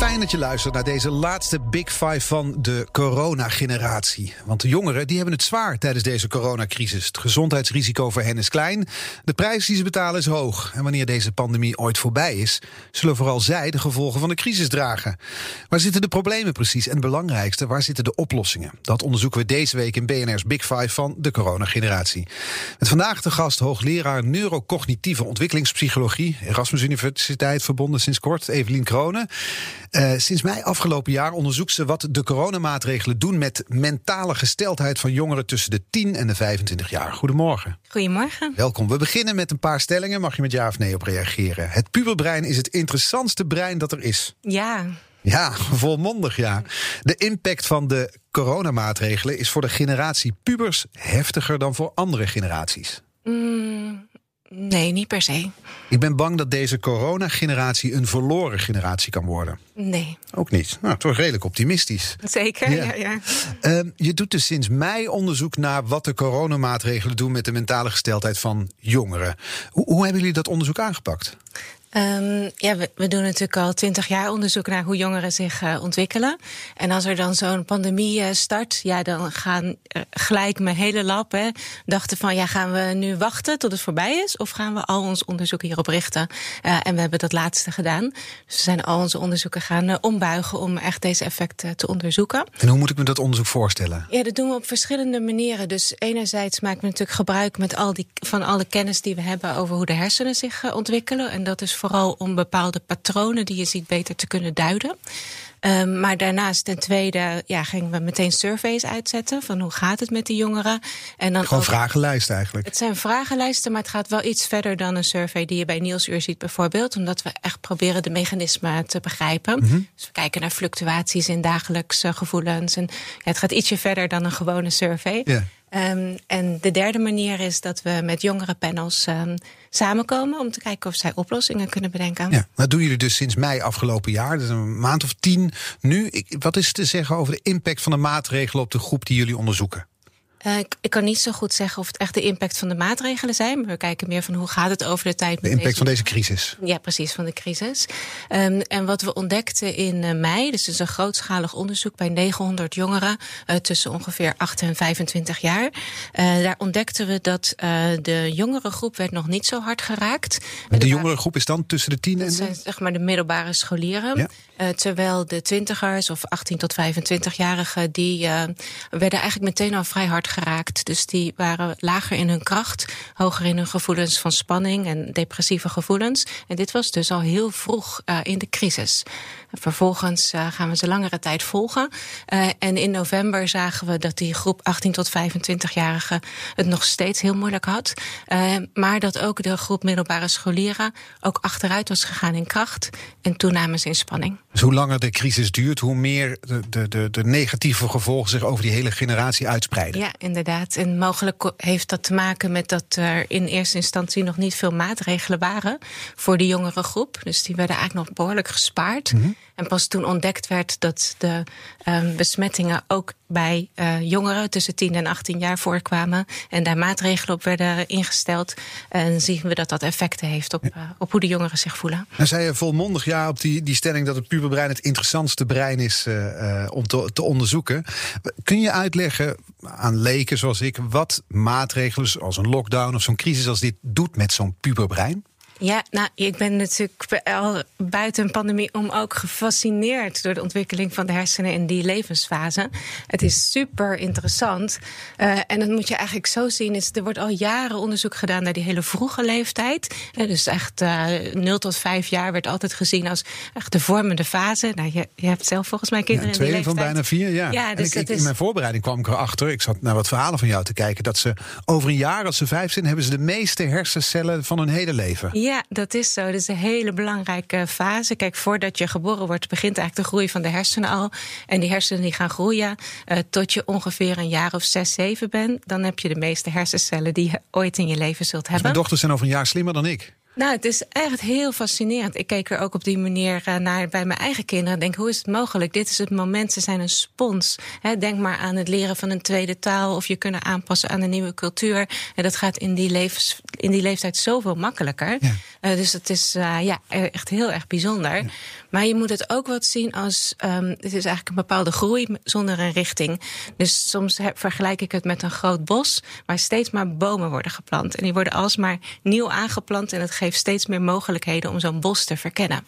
Fijn dat je luistert naar deze laatste Big Five van de coronageneratie. Want de jongeren die hebben het zwaar tijdens deze coronacrisis. Het gezondheidsrisico voor hen is klein. De prijs die ze betalen is hoog. En wanneer deze pandemie ooit voorbij is, zullen vooral zij de gevolgen van de crisis dragen. Waar zitten de problemen precies? En het belangrijkste, waar zitten de oplossingen? Dat onderzoeken we deze week in BNR's Big Five van de coronageneratie. Met vandaag de gast hoogleraar neurocognitieve ontwikkelingspsychologie, Erasmus Universiteit verbonden sinds kort, Evelien Kronen. Uh, sinds mei afgelopen jaar onderzoekt ze wat de coronamaatregelen doen met mentale gesteldheid van jongeren tussen de 10 en de 25 jaar. Goedemorgen. Goedemorgen. Welkom. We beginnen met een paar stellingen. Mag je met ja of nee op reageren? Het puberbrein is het interessantste brein dat er is. Ja. Ja, volmondig ja. De impact van de coronamaatregelen is voor de generatie pubers heftiger dan voor andere generaties. Mm, Nee, niet per se. Ik ben bang dat deze coronageneratie een verloren generatie kan worden. Nee. Ook niet. Nou, toch redelijk optimistisch. Zeker, ja. ja, Uh, je doet dus sinds mei onderzoek naar wat de coronamaatregelen doen met de mentale gesteldheid van jongeren. Hoe, hoe hebben jullie dat onderzoek aangepakt? Um, ja, we, we, doen natuurlijk al twintig jaar onderzoek naar hoe jongeren zich uh, ontwikkelen. En als er dan zo'n pandemie uh, start, ja, dan gaan uh, gelijk mijn hele lab hè, dachten van ja, gaan we nu wachten tot het voorbij is? Of gaan we al ons onderzoek hierop richten? en we hebben dat laatste gedaan. Dus we zijn al onze onderzoeken gaan ombuigen om echt deze effecten te onderzoeken. En hoe moet ik me dat onderzoek voorstellen? Ja, dat doen we op verschillende manieren. Dus enerzijds maken we natuurlijk gebruik met al die, van alle kennis die we hebben over hoe de hersenen zich ontwikkelen. En dat is vooral om bepaalde patronen die je ziet beter te kunnen duiden. Um, maar daarnaast ten tweede ja, gingen we meteen surveys uitzetten van hoe gaat het met die jongeren. En dan Gewoon ook, vragenlijsten eigenlijk. Het zijn vragenlijsten, maar het gaat wel iets verder dan een survey die je bij Nielsuur ziet bijvoorbeeld. Omdat we echt proberen de mechanismen te begrijpen. Mm -hmm. Dus we kijken naar fluctuaties in dagelijkse gevoelens. En ja, het gaat ietsje verder dan een gewone survey. Yeah. Um, en de derde manier is dat we met jongere panels um, samenkomen om te kijken of zij oplossingen kunnen bedenken. Ja, dat doen jullie dus sinds mei afgelopen jaar, dus een maand of tien nu. Ik, wat is te zeggen over de impact van de maatregelen op de groep die jullie onderzoeken? Uh, ik, ik, kan niet zo goed zeggen of het echt de impact van de maatregelen zijn. Maar we kijken meer van hoe gaat het over de tijd. De impact deze... van deze crisis. Ja, precies, van de crisis. Um, en wat we ontdekten in uh, mei, dus is een grootschalig onderzoek bij 900 jongeren uh, tussen ongeveer 8 en 25 jaar. daar ontdekten we dat de jongere groep werd nog niet zo hard geraakt. En de jongere groep is dan tussen de 10 en. Dat zijn zeg maar de middelbare scholieren. Ja. terwijl de twintigers of 18 tot 25-jarigen, die werden eigenlijk meteen al vrij hard geraakt. Dus die waren lager in hun kracht, hoger in hun gevoelens van spanning en depressieve gevoelens. En dit was dus al heel vroeg uh, in de crisis. Vervolgens uh, gaan we ze langere tijd volgen. Uh, en in november zagen we dat die groep 18 tot 25-jarigen het nog steeds heel moeilijk had. maar dat ook de groep middelbare scholieren ook achteruit was gegaan in kracht en toename in spanning. Dus hoe langer de crisis duurt, hoe meer de, de, de, de negatieve gevolgen zich over die hele generatie uitspreiden. Ja, inderdaad. En mogelijk heeft dat te maken met dat er in eerste instantie nog niet veel maatregelen waren voor die jongere groep. Dus die werden eigenlijk nog behoorlijk gespaard. -hmm. En pas toen ontdekt werd dat de um, besmettingen ook bij uh, jongeren tussen 10 en 18 jaar voorkwamen. En daar maatregelen op werden ingesteld. En zien we dat dat effecten heeft op, uh, op hoe de jongeren zich voelen. Nou zei je volmondig ja op die, die stelling dat het puberbrein het interessantste brein is uh, om te, te onderzoeken. Kun je uitleggen aan leken zoals ik wat maatregelen zoals een lockdown of zo'n crisis als dit doet met zo'n puberbrein? Ja, nou, ik ben natuurlijk al buiten een pandemie om ook gefascineerd door de ontwikkeling van de hersenen in die levensfase. Het is super interessant. Uh, en dat moet je eigenlijk zo zien. Is, er wordt al jaren onderzoek gedaan naar die hele vroege leeftijd. Uh, dus echt uh, eh, 0 tot 5 jaar werd altijd gezien als echt de vormende fase. Nou, je, je hebt zelf volgens mij kinderen ja, in die leeftijd. van bijna vier, ja. ja dus ik, ik, is... In mijn voorbereiding kwam ik erachter, ik zat naar wat verhalen van jou te kijken, dat ze over een jaar, als ze vijf zijn, hebben ze de meeste hersencellen van hun hele leven. Ja, Ja, dat is zo. Dat is een hele belangrijke fase. Kijk, voordat je geboren wordt, begint eigenlijk de groei van de hersenen al. En die hersenen die gaan groeien uh, tot je ongeveer een jaar of zes, zeven bent. Dan heb je de meeste hersencellen die je ooit in je leven zult hebben. Dus mijn dochters zijn over een jaar slimmer dan ik. Nou, het is echt heel fascinerend. Ik keek er ook op die manier uh, naar bij mijn eigen kinderen. Denk, hoe is het mogelijk? Dit is het moment, ze zijn een spons. Denk maar aan het leren van een tweede taal... of je kunnen aanpassen aan een nieuwe cultuur. En dat gaat in die, levens, in die leeftijd zoveel makkelijker. Ja. Uh, dus het is uh, ja, echt heel erg bijzonder. Ja. Maar je moet het ook wat zien als... Um, het is eigenlijk een bepaalde groei zonder een richting. Dus soms heb, vergelijk ik het met een groot bos... waar steeds maar bomen worden geplant. En die worden alsmaar nieuw aangeplant... en het geeft steeds meer mogelijkheden om zo'n bos te verkennen.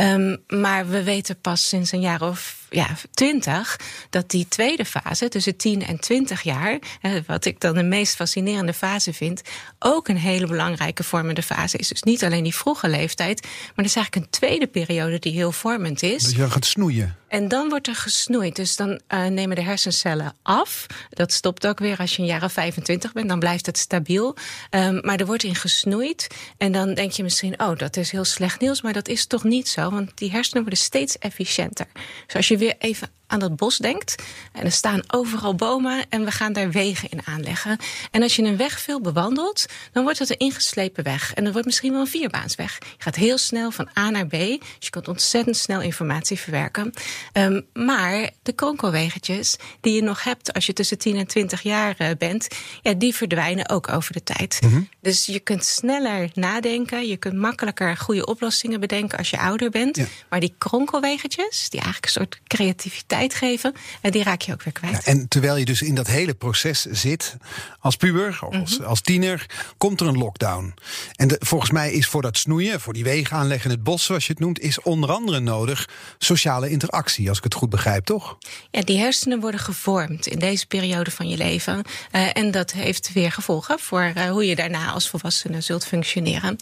Um, maar we weten pas sinds een jaar of ja, 20 dat die tweede fase, tussen 10 en 20 jaar, wat ik dan de meest fascinerende fase vind, ook een hele belangrijke vormende fase is. Dus niet alleen die vroege leeftijd, maar er is eigenlijk een tweede periode die heel vormend is. Dat je gaat snoeien. En dan wordt er gesnoeid. Dus dan uh, nemen de hersencellen af. Dat stopt ook weer als je een jaar of 25 bent. Dan blijft het stabiel. Um, maar er wordt in gesnoeid. En dan denk je misschien, oh, dat is heel slecht nieuws. Maar dat is toch niet zo. Want die hersenen worden steeds efficiënter. Dus als je weer even aan dat bos denkt. En er staan overal bomen en we gaan daar wegen in aanleggen. En als je een weg veel bewandelt, dan wordt het een ingeslepen weg. En dat wordt misschien wel een vierbaansweg. Je gaat heel snel van A naar B. Dus je kunt ontzettend snel informatie verwerken. Um, maar de kronkelwegentjes die je nog hebt als je tussen 10 en 20 jaar uh, bent, ja, die verdwijnen ook over de tijd. Mm -hmm. Dus je kunt sneller nadenken. Je kunt makkelijker goede oplossingen bedenken als je ouder bent. Ja. Maar die kronkelwegentjes, die eigenlijk een soort creativiteit geven. En die raak je ook weer kwijt. Ja, en terwijl je dus in dat hele proces zit, als puber of als, mm -hmm. als tiener, komt er een lockdown. En de, volgens mij is voor dat snoeien, voor die wegen aanleggen in het bos, zoals je het noemt, is onder andere nodig sociale interactie, als ik het goed begrijp, toch? Ja, die hersenen worden gevormd in deze periode van je leven. Uh, en dat heeft weer gevolgen voor uh, hoe je daarna als volwassene zult functioneren.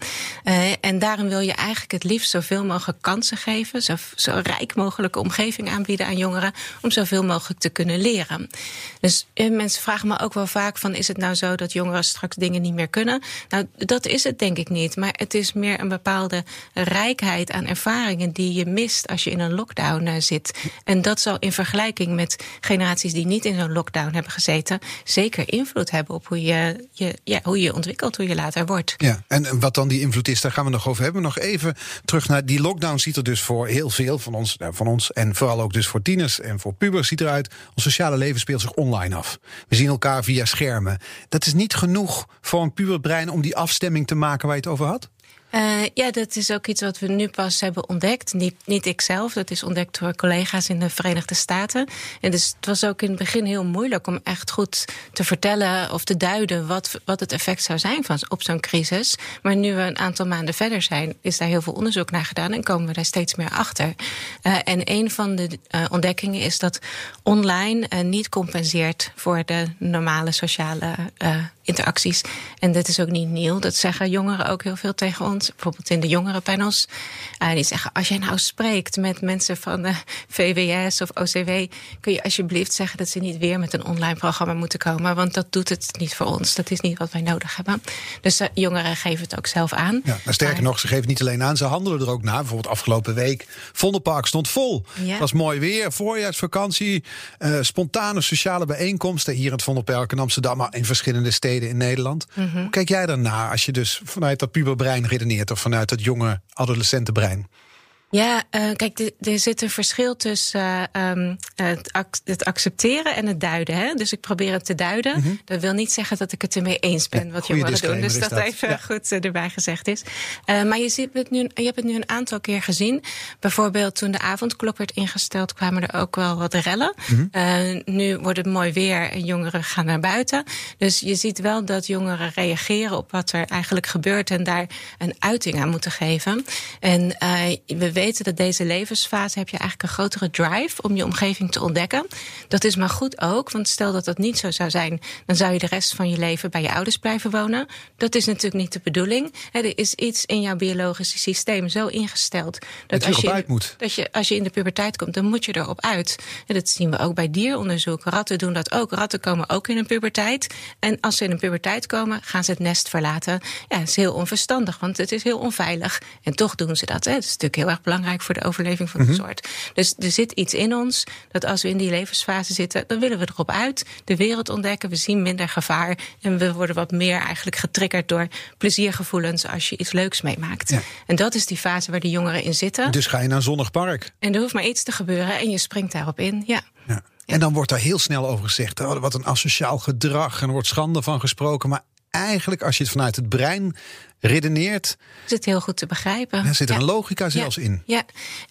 Uh, en daarom wil je eigenlijk het liefst zoveel mogelijk kansen geven, zo, zo rijk mogelijke omgeving aanbieden aan jongeren om zoveel mogelijk te kunnen leren. Dus mensen vragen me ook wel vaak van is het nou zo dat jongeren straks dingen niet meer kunnen? Nou, dat is het denk ik niet. Maar het is meer een bepaalde rijkheid aan ervaringen die je mist als je in een lockdown uh, zit. En dat zal in vergelijking met generaties die niet in zo'n lockdown hebben gezeten, zeker invloed hebben op hoe je, je, ja, hoe je ontwikkelt, hoe je later wordt. Ja, en wat dan die invloed is, daar gaan we nog over hebben. Nog even terug naar die lockdown ziet er dus voor heel veel van ons, van ons en vooral ook dus voor tieners en voor pubers ziet eruit. Ons sociale leven speelt zich online af. We zien elkaar via schermen. Dat is niet genoeg voor een puberbrein om die afstemming te maken waar je het over had? Uh, ja, dat is ook iets wat we nu pas hebben ontdekt. Niet, niet ikzelf, dat is ontdekt door collega's in de Verenigde Staten. En dus het was ook in het begin heel moeilijk om echt goed te vertellen of te duiden wat, wat het effect zou zijn van, op zo'n crisis. Maar nu we een aantal maanden verder zijn, is daar heel veel onderzoek naar gedaan en komen we daar steeds meer achter. Uh, en een van de uh, ontdekkingen is dat online niet compenseert voor de normale sociale interacties. En dat is ook niet nieuw. Dat zeggen jongeren ook heel veel tegen ons. Bijvoorbeeld in de jongerenpanels. Uh, die zeggen, als jij nou spreekt met mensen van de VWS of OCW... kun je alsjeblieft zeggen dat ze niet weer met een online programma moeten komen. Want dat doet het niet voor ons. Dat is niet wat wij nodig hebben. Dus uh, jongeren geven het ook zelf aan. Ja, maar sterker maar, nog, ze geven het niet alleen aan. Ze handelen er ook naar. Bijvoorbeeld afgelopen week. Vondelpark stond vol. Ja. Het was mooi weer, voorjaarsvakantie. Uh, spontane sociale bijeenkomsten hier in het Vondelpark in Amsterdam. Maar in verschillende steden in Nederland. Mm -hmm. Hoe kijk jij daarnaar als je dus vanuit dat puberbrein redeneert of vanuit dat jonge adolescentenbrein? Ja, uh, kijk, er zit een verschil tussen uh, um, het, ac het, accepteren en het duiden. Hè? Dus ik probeer het te duiden. Mm -hmm. Dat wil niet zeggen dat ik het ermee eens ben ja, wat jongeren doen. Dus dat, dat, even ja. goed uh, erbij gezegd is. maar je, ziet het nu, je hebt het nu een aantal keer gezien. Bijvoorbeeld toen de avondklok werd ingesteld, kwamen er ook wel wat rellen. Mm -hmm. nu wordt het mooi weer en jongeren gaan naar buiten. Dus je ziet wel dat jongeren reageren op wat er eigenlijk gebeurt en daar een uiting aan moeten geven. En we weten weten dat deze levensfase heb je eigenlijk een grotere drive om je omgeving te ontdekken. Dat is maar goed ook, want stel dat dat niet zo zou zijn, dan zou je de rest van je leven bij je ouders blijven wonen. Dat is natuurlijk niet de bedoeling. Er is iets in jouw biologische systeem zo ingesteld dat, dat als je, moet. dat je als je in de puberteit komt, dan moet je erop uit. En dat zien we ook bij dieronderzoek. Ratten doen dat ook. Ratten komen ook in een puberteit. En als ze in een puberteit komen, gaan ze het nest verlaten. Ja, dat is heel onverstandig, want het is heel onveilig. En toch doen ze dat. Hè. Dat is natuurlijk heel erg belangrijk voor de overleving van de Mhm. soort. Dus er zit iets in ons dat als we in die levensfase zitten, dan willen we erop uit. De wereld ontdekken, we zien minder gevaar. En we worden wat meer eigenlijk getriggerd door pleziergevoelens als je iets leuks meemaakt. Ja. En dat is die fase waar de jongeren in zitten. Dus ga je naar een zonnig park. En er hoeft maar iets te gebeuren en je springt daarop in. Ja. Ja. En dan wordt daar heel snel over gezegd: oh, wat een asociaal gedrag. En er wordt schande van gesproken. Maar eigenlijk, als je het vanuit het brein redeneert, Is het heel goed te begrijpen. dan zit er Ja. een logica zelfs ja. in. Ja,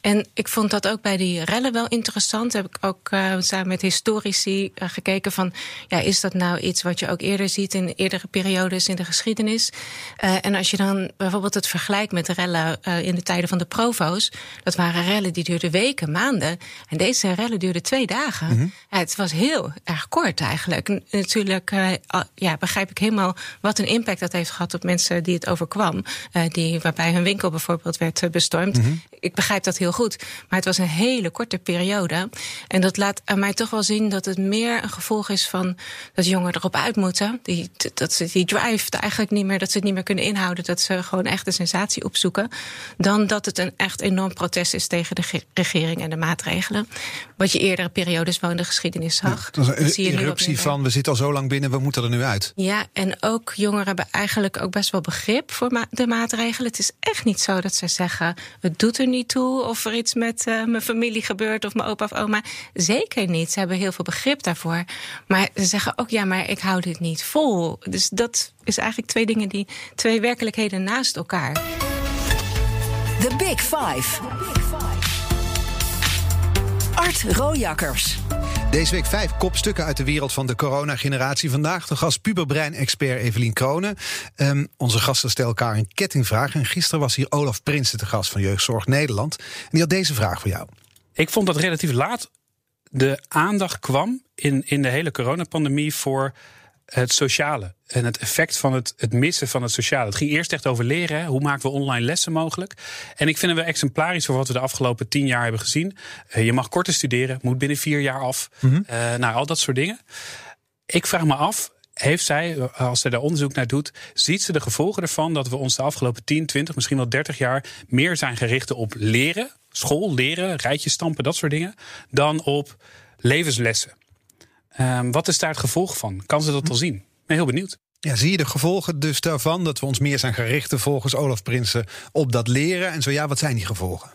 en ik vond dat ook bij die rellen wel interessant. Heb ik ook eh, samen met historici eh, gekeken van... ja, is dat nou iets wat je ook eerder ziet in eerdere periodes in de geschiedenis? Eh, en als je dan bijvoorbeeld het vergelijkt met de rellen in de tijden van de provo's... dat waren rellen die duurden weken, maanden. En deze rellen duurden twee dagen. ja, het was heel erg kort eigenlijk. Natuurlijk ja, begrijp ik helemaal wat een impact dat heeft gehad... op mensen die het overkwam. eh, die, waarbij hun winkel bijvoorbeeld werd eh, bestormd. Ik begrijp dat heel goed. Maar het was een hele korte periode. En dat laat aan mij toch wel zien dat het meer een gevolg is van dat jongeren erop uit moeten. Die, dat ze die drive eigenlijk niet meer, dat ze het niet meer kunnen inhouden. Dat ze gewoon echt de sensatie opzoeken. Dan dat het een echt enorm protest is tegen de ge- regering en de maatregelen. Wat je eerdere periodes wel in de geschiedenis zag. Was Dat een zie je eruptie van: we zitten al zo lang binnen, we moeten er nu uit. Ja, en ook jongeren hebben eigenlijk ook best wel begrip voor de maatregelen. Het is echt niet zo dat ze zeggen: het doet er niet toe of er iets met eh, mijn familie gebeurt of mijn opa of oma. Zeker niet. Ze hebben heel veel begrip daarvoor. Maar ze zeggen ook: ja, maar ik hou dit niet vol. Dus dat is eigenlijk twee dingen die twee werkelijkheden naast elkaar. The Big Five. Art Rojakkers. Deze week vijf kopstukken uit de wereld van de coronageneratie. Vandaag de gast puberbrein-expert Evelien Kronen. Ehm, onze gasten stellen elkaar een kettingvraag. En gisteren was hier Olaf Prinsen te gast van Jeugdzorg Nederland. En die had deze vraag voor jou. Ik vond dat relatief laat de aandacht kwam in, in de hele coronapandemie voor het sociale. En het effect van het, het missen van het sociale. Het ging eerst echt over leren. Hè. Hoe maken we online lessen mogelijk? En ik vind het wel exemplarisch voor wat we de afgelopen tien jaar hebben gezien. Eh, je mag korter studeren, moet binnen vier jaar af. Eh, nou, al dat soort dingen. Ik vraag me af, heeft zij, als zij daar onderzoek naar doet, ziet ze de gevolgen ervan dat we ons de afgelopen 10, 20, misschien wel 30 jaar meer zijn gericht op leren, school, leren, rijtjes stampen, dat soort dingen, dan op levenslessen? Ehm, wat is daar het gevolg van? Kan ze dat al zien? Ik ben heel benieuwd. Ja, zie je de gevolgen dus daarvan? Dat we ons meer zijn gericht volgens Olaf Prinsen op dat leren. En zo ja, wat zijn die gevolgen?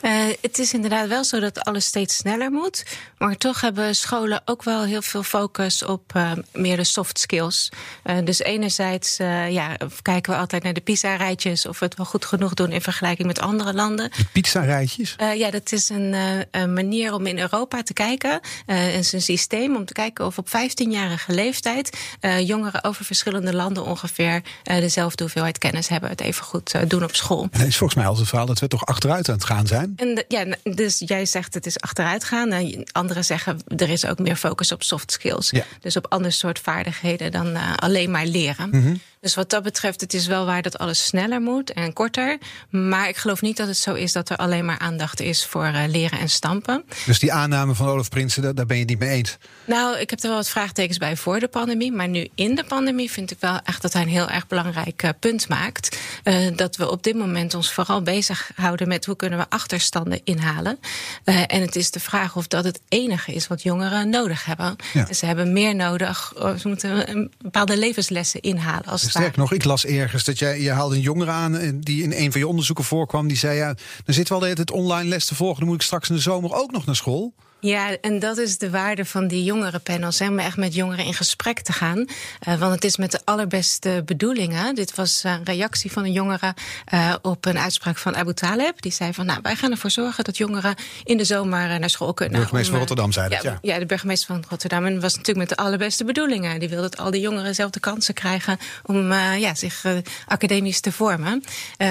Eh, het is inderdaad wel zo dat alles steeds sneller moet. Maar toch hebben scholen ook wel heel veel focus op eh, meer de soft skills. Eh, dus enerzijds ja, kijken we altijd naar de PISA-rijtjes... of we het wel goed genoeg doen in vergelijking met andere landen. Pizza-rijtjes? Ja, dat is een, een manier om in Europa te kijken. Het is een systeem om te kijken of op 15-jarige leeftijd... jongeren over verschillende landen ongeveer... dezelfde hoeveelheid kennis hebben. Het even goed doen op school. En dat is volgens mij altijd het verhaal dat we toch achteruit aan het gaan zijn. En de- ja, dus jij zegt het is achteruit gaan. En anderen zeggen er is ook meer focus op soft skills. Ja. Dus op ander soort vaardigheden dan eh, alleen maar leren. Dus wat dat betreft, het is wel waar dat alles sneller moet en korter. Maar ik geloof niet dat het zo is dat er alleen maar aandacht is voor eh, leren en stampen. Dus die aanname van Olaf Prinsen, daar, ben je het niet mee eens. Nou, ik heb er wel wat vraagtekens bij voor de pandemie. Maar nu in de pandemie vind ik wel echt dat hij een heel erg belangrijk eh, punt maakt. Eh, dat we op dit moment ons vooral bezighouden met hoe kunnen we achterstanden inhalen. En het is de vraag of dat het enige is wat jongeren nodig hebben. Ja. Ze hebben meer nodig. Ze moeten een bepaalde levenslessen inhalen. Als Sterk nog, ik las ergens dat jij, je haalde een jongere aan eh, die in een van je onderzoeken voorkwam. Die zei, ja, dan zit wel de hele tijd online les te volgen. Dan moet ik straks in de zomer ook nog naar school. Ja, en dat is de waarde van die jongerenpanels. Hè, om echt met jongeren in gesprek te gaan. Uh, want het is met de allerbeste bedoelingen. Dit was een reactie van een jongere uh, op een uitspraak van Abu Taleb. Die zei van, nou, wij gaan ervoor zorgen dat jongeren in de zomer naar school kunnen. De burgemeester van Rotterdam zei dat, ja. Ja, de burgemeester van Rotterdam. En was natuurlijk met de allerbeste bedoelingen. Die wilde dat al die jongeren zelf de kansen krijgen om uh, ja, zich academisch te vormen.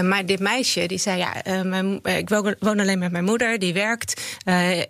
maar dit meisje, die zei, ja, mijn, ik woon alleen met mijn moeder, die werkt.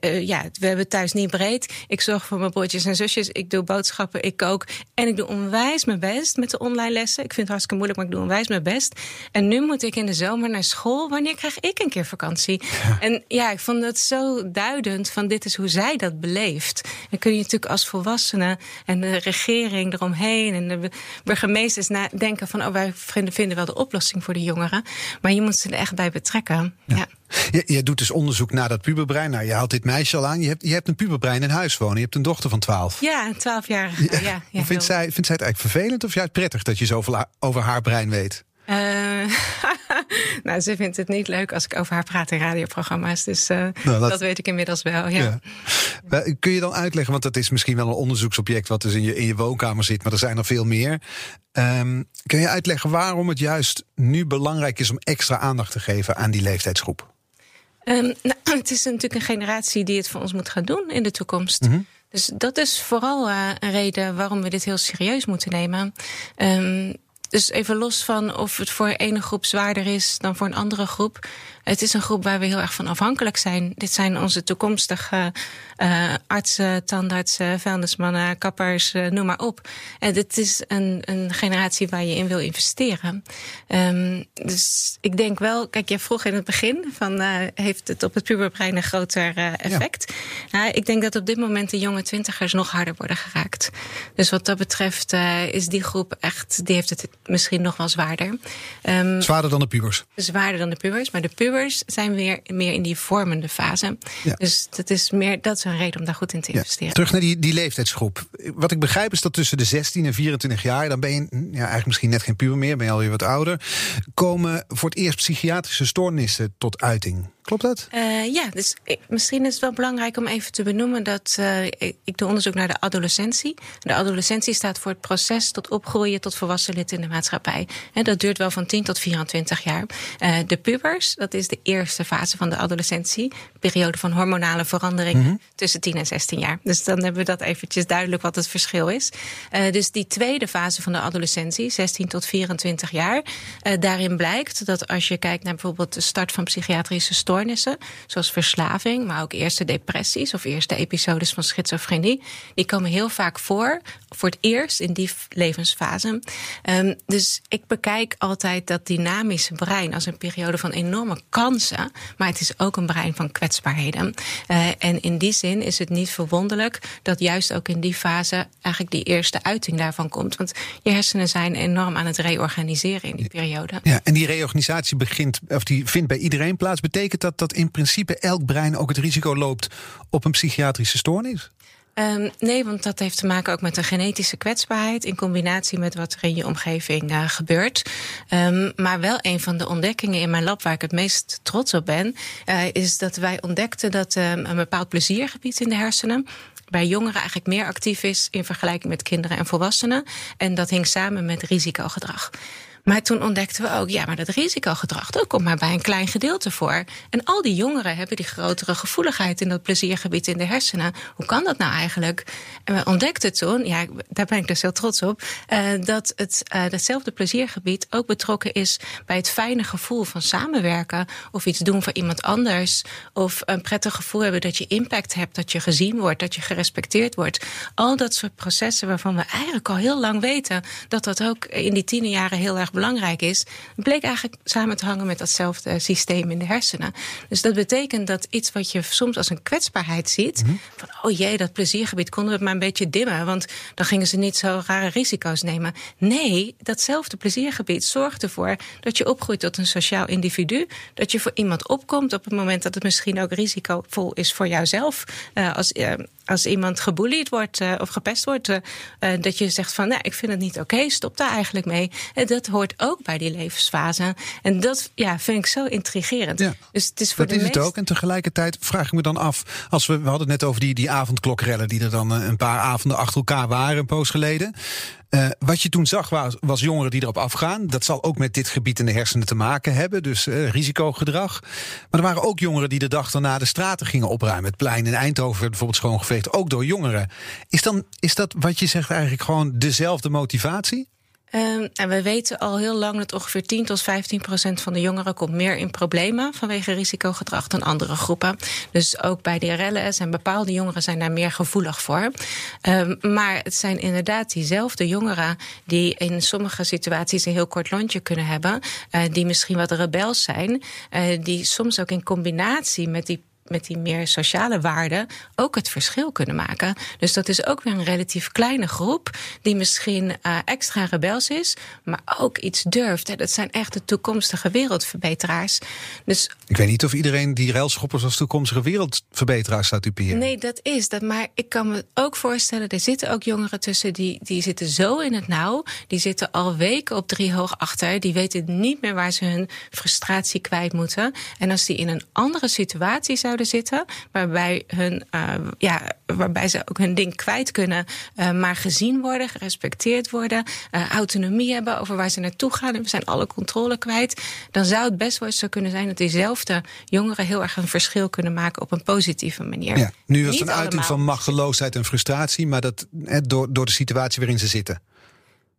ja, we hebben thuis niet breed. Ik zorg voor mijn broertjes en zusjes. Ik doe boodschappen, ik kook. En ik doe onwijs mijn best met de online lessen. Ik vind het hartstikke moeilijk, maar ik doe onwijs mijn best. En nu moet ik in de zomer naar school. Wanneer krijg ik een keer vakantie? En ja, ik vond dat zo duidend van dit is hoe zij dat beleeft. Dan kun je natuurlijk als volwassenen en de regering eromheen en de burgemeesters denken van oh, wij vinden wel de oplossing voor de jongeren. Maar je moet ze er echt bij betrekken. ja. ja. Je, je, doet dus onderzoek naar dat puberbrein. Nou, je haalt dit meisje al aan. Je hebt, je hebt een puberbrein in huis wonen. Je hebt een dochter van 12. Ja, een 12 jaar. Ja, ja, ja, vindt, zij, vindt zij het eigenlijk vervelend of juist prettig dat je zoveel over haar brein weet? Uh, nou, ze vindt het niet leuk als ik over haar praat in radioprogramma's. Dus uh, nou, dat... dat... weet ik inmiddels wel. Ja. ja. Kun je dan uitleggen, want dat is misschien wel een onderzoeksobject wat dus in je, in je woonkamer zit, maar er zijn er veel meer. Um, kun je uitleggen waarom het juist nu belangrijk is om extra aandacht te geven aan die leeftijdsgroep? Um, nou, het is natuurlijk een generatie die het voor ons moet gaan doen in de toekomst. Mm -hmm. Dus dat is vooral uh, een reden waarom we dit heel serieus moeten nemen. Um, dus even los van of het voor ene groep zwaarder is dan voor een andere groep. Het is een groep waar we heel erg van afhankelijk zijn. Dit zijn onze toekomstige uh, artsen, tandartsen, vuilnismannen, kappers, uh, noem maar op. En dit is een, een generatie waar je in wil investeren. Um, dus ik denk wel, kijk, jij vroeg in het begin van uh, heeft het op het puberbrein een groter effect? Ja. Nou, ik denk dat op dit moment de jonge twintigers nog harder worden geraakt. Dus wat dat betreft is die groep echt, die heeft het misschien nog wel zwaarder. Um, zwaarder dan de pubers? Zwaarder dan de pubers, maar de pubers zijn weer meer in die vormende fase. Ja. Dus dat is meer, dat is een reden om daar goed in te investeren. Ja. Terug naar die, die leeftijdsgroep. Wat ik begrijp is dat tussen de 16 en 24 jaar, dan ben je ja, eigenlijk misschien net geen puber meer, ben je alweer wat ouder, komen voor het eerst psychiatrische stoornissen tot uiting. Klopt dat? Uh, ja, dus ik, misschien is het wel belangrijk om even te benoemen dat uh, ik, doe onderzoek naar de adolescentie. De adolescentie staat voor het proces tot opgroeien tot volwassen lid in de maatschappij. En dat duurt wel van 10 tot 24 jaar. Uh, de pubers, dat is de eerste fase van de adolescentie. Periode van hormonale veranderingen mm -hmm. tussen 10 en 16 jaar. Dus dan hebben we dat eventjes duidelijk wat het verschil is. dus die tweede fase van de adolescentie, 16 tot 24 jaar. daarin blijkt dat als je kijkt naar bijvoorbeeld de start van psychiatrische stoornissen zoals verslaving, maar ook eerste depressies of eerste episodes van schizofrenie, die komen heel vaak voor, voor het eerst in die levensfase. Um, dus ik bekijk altijd dat dynamische brein als een periode van enorme kansen, maar het is ook een brein van kwetsbaarheden. Uh, en in die zin is het niet verwonderlijk dat juist ook in die fase eigenlijk die eerste uiting daarvan komt. Want je hersenen zijn enorm aan het reorganiseren in die periode. Ja, en die reorganisatie begint, of die vindt bij iedereen plaats. Betekent dat dat in principe elk brein ook het risico loopt op een psychiatrische stoornis? Um, nee, want dat heeft te maken ook met een genetische kwetsbaarheid in combinatie met wat er in je omgeving uh, gebeurt. Um, maar wel een van de ontdekkingen in mijn lab waar ik het meest trots op ben, uh, is dat wij ontdekten dat um, een bepaald pleziergebied in de hersenen bij jongeren eigenlijk meer actief is in vergelijking met kinderen en volwassenen. En dat hing samen met risicogedrag. Maar toen ontdekten we ook, ja, maar dat risicogedrag, dat komt maar bij een klein gedeelte voor. En al die jongeren hebben die grotere gevoeligheid in dat pleziergebied in de hersenen. Hoe kan dat nou eigenlijk? En we ontdekten toen, ja, daar ben ik dus heel trots op, uh, dat het, uh, datzelfde pleziergebied ook betrokken is bij het fijne gevoel van samenwerken of iets doen voor iemand anders. Of een prettig gevoel hebben dat je impact hebt, dat je gezien wordt, dat je gerespecteerd wordt. Al dat soort processen waarvan we eigenlijk al heel lang weten dat dat ook in die tienerjaren heel erg belangrijk is, bleek eigenlijk samen te hangen met datzelfde systeem in de hersenen. Dus dat betekent dat iets wat je soms als een kwetsbaarheid ziet, -hmm. van oh jee, dat pleziergebied konden we het maar een beetje dimmen, want dan gingen ze niet zo rare risico's nemen. Nee, datzelfde pleziergebied zorgt ervoor dat je opgroeit tot een sociaal individu, dat je voor iemand opkomt op het moment dat het misschien ook risicovol is voor jouzelf uh, als, uh, als iemand gebullied wordt uh, of gepest wordt, uh, dat je zegt van, nou, ik vind het niet oké, okay, stop daar eigenlijk mee. En dat hoort ook bij die levensfase. En dat ja, vind ik zo intrigerend. Ja, dus het is voor dat de is meest... het ook. En tegelijkertijd vraag ik me dan af, als we, we hadden het net over die, die avondklokrellen die er dan een paar avonden achter elkaar waren, een poos geleden. Uh, wat je toen zag was, was, jongeren die erop afgaan. Dat zal ook met dit gebied in de hersenen te maken hebben, dus uh, risicogedrag. Maar er waren ook jongeren die de dag daarna de straten gingen opruimen. Het plein in Eindhoven werd bijvoorbeeld schoongeveegd, ook door jongeren. Is, dan, is dat wat je zegt eigenlijk gewoon dezelfde motivatie? Um, en we weten al heel lang dat ongeveer 10 tot 15 procent van de jongeren komt meer in problemen vanwege risicogedrag dan andere groepen. Dus ook bij rellen zijn bepaalde jongeren zijn daar meer gevoelig voor. Um, maar het zijn inderdaad diezelfde jongeren die in sommige situaties een heel kort lontje kunnen hebben, uh, die misschien wat rebels zijn, uh, die soms ook in combinatie met die met die meer sociale waarden ook het verschil kunnen maken. Dus dat is ook weer een relatief kleine groep die misschien uh, extra rebels is, maar ook iets durft. Dat zijn echt de toekomstige wereldverbeteraars. Dus, ik weet niet of iedereen die railschoppers als toekomstige wereldverbeteraars staat typeren. Nee, dat is dat. Maar ik kan me ook voorstellen, er zitten ook jongeren tussen die, die zitten zo in het nauw. Die zitten al weken op drie hoog achter. Die weten niet meer waar ze hun frustratie kwijt moeten. En als die in een andere situatie zouden zitten. Waarbij, hun, uh, ja, waarbij ze ook hun ding kwijt kunnen, uh, maar gezien worden, gerespecteerd worden, uh, autonomie hebben over waar ze naartoe gaan. En we zijn alle controle kwijt. Dan zou het best wel zo kunnen zijn dat diezelfde jongeren heel erg een verschil kunnen maken op een positieve manier. Ja, nu was het een uiting van machteloosheid en frustratie, maar dat door, door de situatie waarin ze zitten.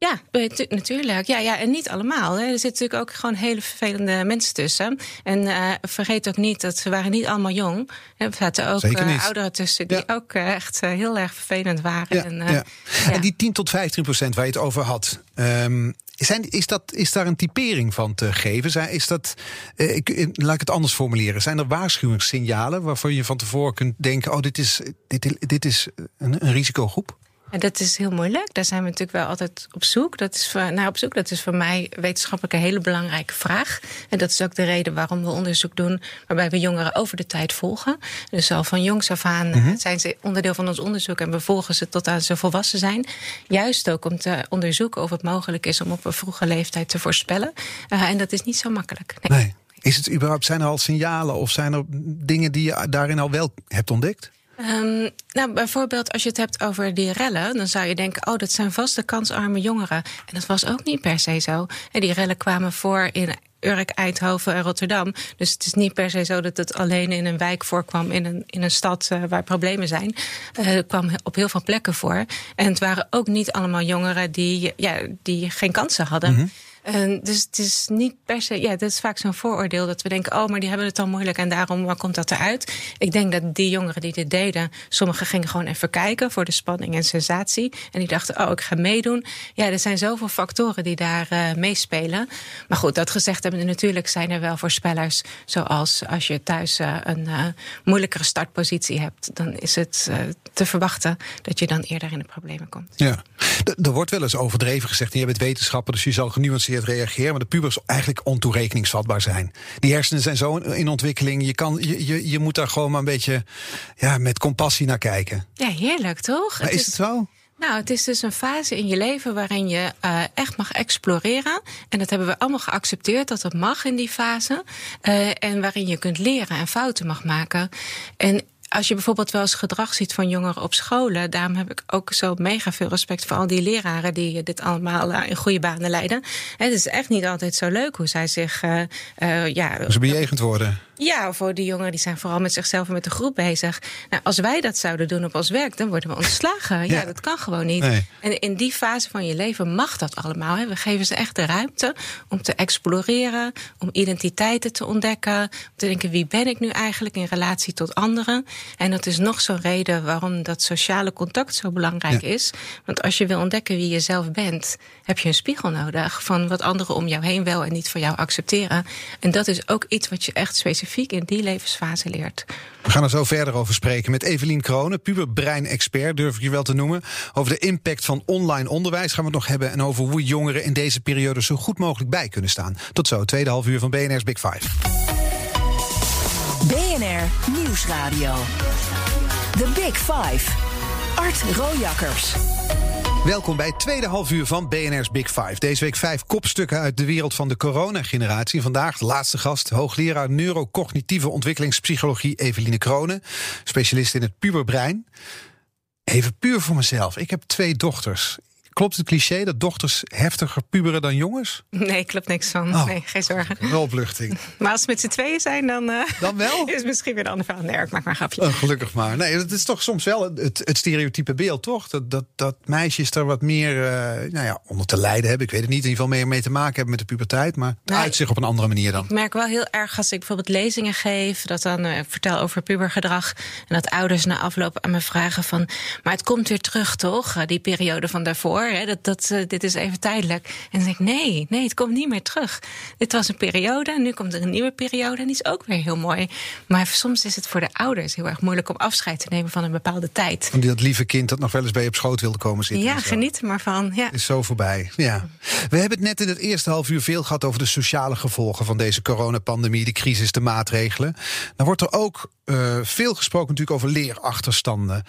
Ja, natuurlijk. Ja, ja, en niet allemaal. Hè. Er zitten natuurlijk ook gewoon hele vervelende mensen tussen. En uh, vergeet ook niet dat ze waren niet allemaal jong. Er zaten ook uh, ouderen tussen die ook uh, echt heel erg vervelend waren. Ja, en, ja. en, die 10 tot 15 procent waar je het over had. Um, zijn, is, dat, is daar een typering van te geven? Zijn, is dat, ik, laat ik het anders formuleren. Zijn er waarschuwingssignalen waarvan je van tevoren kunt denken: oh, dit is, dit, dit is een, een risicogroep? En dat is heel moeilijk. Daar zijn we natuurlijk wel altijd op zoek. Dat is voor, nou, op zoek. Dat is voor mij wetenschappelijk een hele belangrijke vraag. En dat is ook de reden waarom we onderzoek doen waarbij we jongeren over de tijd volgen. Dus al van jongs af aan mhm. zijn ze onderdeel van ons onderzoek en we volgen ze tot aan ze volwassen zijn. Juist ook om te onderzoeken of het mogelijk is om op een vroege leeftijd te voorspellen. Uh, en dat is niet zo makkelijk. Nee. nee. Is het überhaupt, zijn er al signalen of zijn er dingen die je daarin al wel hebt ontdekt? Um, nou, bijvoorbeeld als je het hebt over die rellen, dan zou je denken: oh, dat zijn vaste kansarme jongeren. En dat was ook niet per se zo. En die rellen kwamen voor in Urk, Eindhoven en Rotterdam. Dus het is niet per se zo dat het alleen in een wijk voorkwam, in een, in een stad uh, waar problemen zijn. Uh, het kwam op heel veel plekken voor. En het waren ook niet allemaal jongeren die, ja, die geen kansen hadden. Mm dus het is niet per se, ja, dat is vaak zo'n vooroordeel dat we denken: oh, maar die hebben het al moeilijk en daarom waar komt dat eruit? Ik denk dat die jongeren die dit deden, sommigen gingen gewoon even kijken voor de spanning en sensatie. En die dachten: oh, ik ga meedoen. Ja, er zijn zoveel factoren die daar uh, meespelen. Maar goed, dat gezegd hebben, natuurlijk zijn er wel voorspellers. Zoals als je thuis uh, een uh, moeilijkere startpositie hebt, dan is het te verwachten dat je dan eerder in de problemen komt. Ja, er wordt wel eens overdreven gezegd: je bent wetenschapper, dus je zal genuanceerd reageren, maar de pubers eigenlijk ontoerekeningsvatbaar zijn. Die hersenen zijn zo in ontwikkeling. Je, kan, je, je, je moet daar gewoon maar een beetje ja, met compassie naar kijken. Ja, heerlijk toch? Maar is het zo? Nou, het is dus een fase in je leven waarin je uh, echt mag exploreren. En dat hebben we allemaal geaccepteerd dat dat mag in die fase. Uh, en waarin je kunt leren en fouten mag maken. En als je bijvoorbeeld wel eens gedrag ziet van jongeren op scholen, daarom heb ik ook zo mega veel respect voor al die leraren die dit allemaal uh, in goede banen leiden. Het is echt niet altijd zo leuk hoe zij zich. Uh, uh, ja, ze bejegend worden. Ja, voor die jongeren die zijn vooral met zichzelf en met de groep bezig. Nou, als wij dat zouden doen op ons werk, dan worden we ontslagen. Ja, dat kan gewoon niet. En in die fase van je leven mag dat allemaal. Hè. We geven ze echt de ruimte om te exploreren, om identiteiten te ontdekken, om te denken wie ben ik nu eigenlijk in relatie tot anderen. En dat is nog zo'n reden waarom dat sociale contact zo belangrijk is. Want als je wil ontdekken wie je zelf bent, heb je een spiegel nodig van wat anderen om jou heen wel en niet voor jou accepteren. En dat is ook iets wat je echt specifiek in die levensfase leert. We gaan er zo verder over spreken met Evelien Kronen, puberbrein-expert, durf ik je wel te noemen. Over de impact van online onderwijs gaan we het nog hebben. En over hoe jongeren in deze periode zo goed mogelijk bij kunnen staan. Tot zo, tweede half uur van BNR's Big Five. BNR Nieuwsradio. The Big Five. Art Rojakkers. Welkom bij het tweede halfuur van BNR's Big Five. Deze week vijf kopstukken uit de wereld van de coronageneratie. Vandaag de laatste gast, hoogleraar neurocognitieve ontwikkelingspsychologie Eveline Kronen. Specialist in het puberbrein. Even puur voor mezelf. Ik heb twee dochters. Klopt het cliché dat dochters heftiger puberen dan jongens? Nee, klopt niks van. Oh. Nee, geen zorgen. Wel opluchting. Maar als ze met z'n tweeën zijn, dan, eh, Dan wel? is het misschien weer een ander verhaal. Nee, ik maak maar een grapje. Oh, gelukkig maar. Nee, het is toch soms wel het, het stereotype beeld, toch? Dat, dat, dat meisjes er wat meer eh, nou ja, onder te lijden hebben. Ik weet het niet. In ieder geval meer mee te maken hebben met de puberteit. Maar het Nee. uit zich op een andere manier dan. Ik merk wel heel erg als ik bijvoorbeeld lezingen geef, dat dan eh, vertel over pubergedrag. En dat ouders na afloop aan me vragen van. Maar het komt weer terug, toch? Die periode van daarvoor. Hè? Dat, dat, eh, dit is even tijdelijk. En dan denk ik, nee, nee, het komt niet meer terug. Dit was een periode en nu komt er een nieuwe periode. En die is ook weer heel mooi. Maar soms is het voor de ouders heel erg moeilijk om afscheid te nemen van een bepaalde tijd. Van dat lieve kind dat nog wel eens bij je op schoot wilde komen zitten. Ja, geniet er maar van. Ja. is zo voorbij. Ja. We hebben het net in het eerste half uur veel gehad over de sociale gevolgen van deze coronapandemie, de crisis, de maatregelen. Dan wordt er ook eh, veel gesproken natuurlijk over leerachterstanden.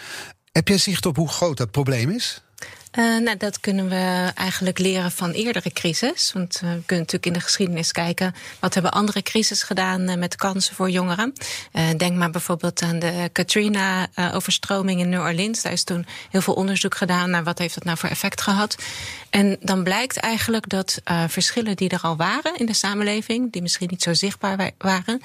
Heb jij zicht op hoe groot dat probleem is? Eh, nou, dat kunnen we eigenlijk leren van eerdere crisis. Want eh, we kunnen natuurlijk in de geschiedenis kijken... wat hebben andere crisis gedaan eh, met kansen voor jongeren. Denk maar bijvoorbeeld aan de Katrina-overstroming in New Orleans. Daar is toen heel veel onderzoek gedaan naar wat heeft dat nou voor effect gehad. En dan blijkt eigenlijk dat verschillen die er al waren in de samenleving... die misschien niet zo zichtbaar wa- waren...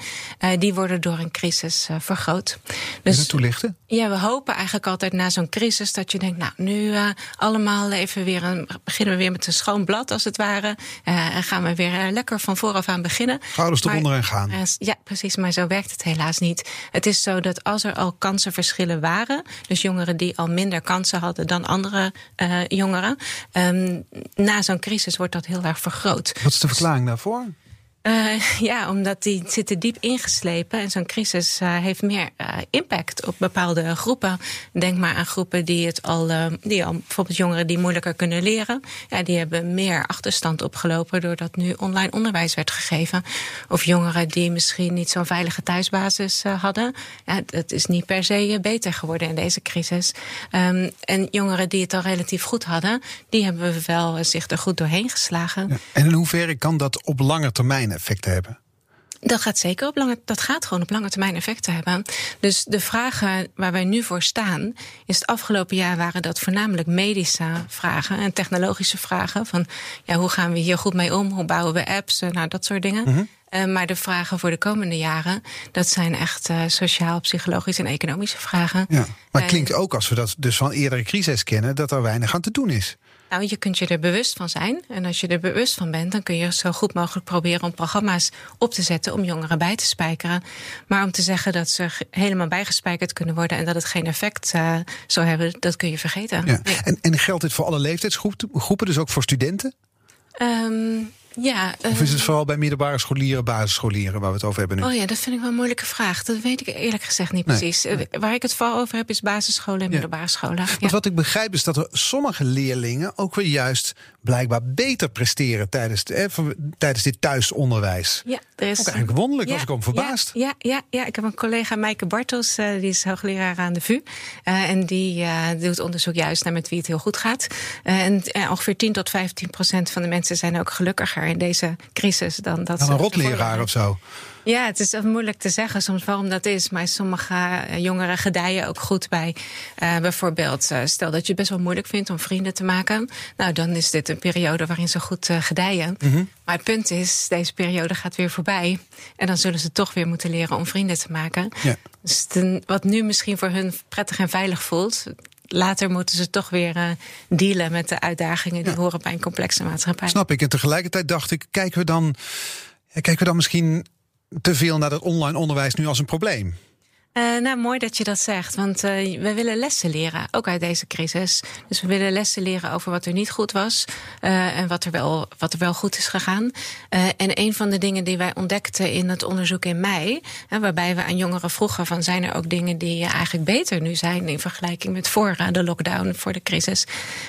die worden door een crisis vergroot. Kun je dat toelichten? Ja, we hopen eigenlijk altijd na zo'n crisis dat je denkt, nou, nu eh, allemaal even weer een, beginnen we weer met een schoon blad als het ware. Eh, en gaan we weer eh, lekker van vooraf aan beginnen. Schouders eronder en gaan. eh, ja, precies, maar zo werkt het helaas niet. Het is zo dat als er al kansenverschillen waren, dus jongeren die al minder kansen hadden dan andere jongeren, ehm, na zo'n crisis wordt dat heel erg vergroot. Wat is de verklaring daarvoor? Eh, ja, omdat die zitten diep ingeslepen. En zo'n crisis eh, heeft meer eh, impact op bepaalde groepen. Denk maar aan groepen die het al, die al, bijvoorbeeld jongeren die moeilijker kunnen leren. Ja, die hebben meer achterstand opgelopen doordat nu online onderwijs werd gegeven. Of jongeren die misschien niet zo'n veilige thuisbasis hadden. Ja, dat is niet per se beter geworden in deze crisis. Ehm, en jongeren die het al relatief goed hadden, die hebben wel zich er goed doorheen geslagen. En in hoeverre kan dat op lange termijn effecten hebben? Dat gaat zeker op lange, dat gaat gewoon op lange termijn effecten hebben. Dus de vragen waar wij nu voor staan, is het afgelopen jaar waren dat voornamelijk medische vragen en technologische vragen. Van ja, hoe gaan we hier goed mee om? Hoe bouwen we apps? Eh, Nou, dat soort dingen. Eh, maar de vragen voor de komende jaren, dat zijn echt eh, sociaal, psychologische en economische vragen. Ja. Maar het Eh, klinkt ook, als we dat dus van eerdere crisis kennen, dat er weinig aan te doen is. Nou, je kunt je er bewust van zijn. En als je er bewust van bent, dan kun je zo goed mogelijk proberen om programma's op te zetten om jongeren bij te spijkeren. Maar om te zeggen dat ze helemaal bijgespijkerd kunnen worden en dat het geen effect eh, zou hebben, dat kun je vergeten. Ja. En, en geldt dit voor alle leeftijdsgroepen, groepen, dus ook voor studenten? Ehm, ja, Of eh, is het vooral bij middelbare scholieren, basisscholieren waar we het over hebben nu? Oh ja, dat vind ik wel een moeilijke vraag. Dat weet ik eerlijk gezegd niet Nee, precies. Eh, Waar ik het vooral over heb is basisscholen en middelbare scholen. Ja. Wat ik begrijp is dat er sommige leerlingen ook weer juist blijkbaar beter presteren tijdens, de, eh, tijdens dit thuisonderwijs. Ja, er is Ook eigenlijk wonderlijk, was ik om verbaasd. Ja, ja, ja, ik heb een collega, Maaike Bartels, eh, die is hoogleraar aan de VU. En die doet onderzoek juist naar met wie het heel goed gaat. En ongeveer 10 tot 15 procent van de mensen zijn ook gelukkiger in deze crisis dan dat Dan een rotleraar of zo. Ja, het is moeilijk te zeggen soms waarom dat is. Maar sommige eh, jongeren gedijen ook goed bij. eh, bijvoorbeeld, eh, stel dat je het best wel moeilijk vindt om vrienden te maken. Nou, dan is dit een periode waarin ze goed eh, gedijen. Mhm. Maar het punt is, deze periode gaat weer voorbij. En dan zullen ze toch weer moeten leren om vrienden te maken. Ja. Dus ten- wat nu misschien voor hun prettig en veilig voelt. Later moeten ze toch weer eh, dealen met de uitdagingen die horen bij een complexe maatschappij. Snap ik. En tegelijkertijd dacht ik, kijken we dan, kijken we dan misschien te veel naar dat online onderwijs nu als een probleem? Eh, nou, mooi dat je dat zegt. Want eh, we willen lessen leren, ook uit deze crisis. Dus we willen lessen leren over wat er niet goed was eh, en wat er, wel, wat er wel goed is gegaan. En een van de dingen die wij ontdekten in het onderzoek in mei, waarbij we aan jongeren vroegen van zijn er ook dingen die eigenlijk beter nu zijn in vergelijking met voor de lockdown, voor de crisis.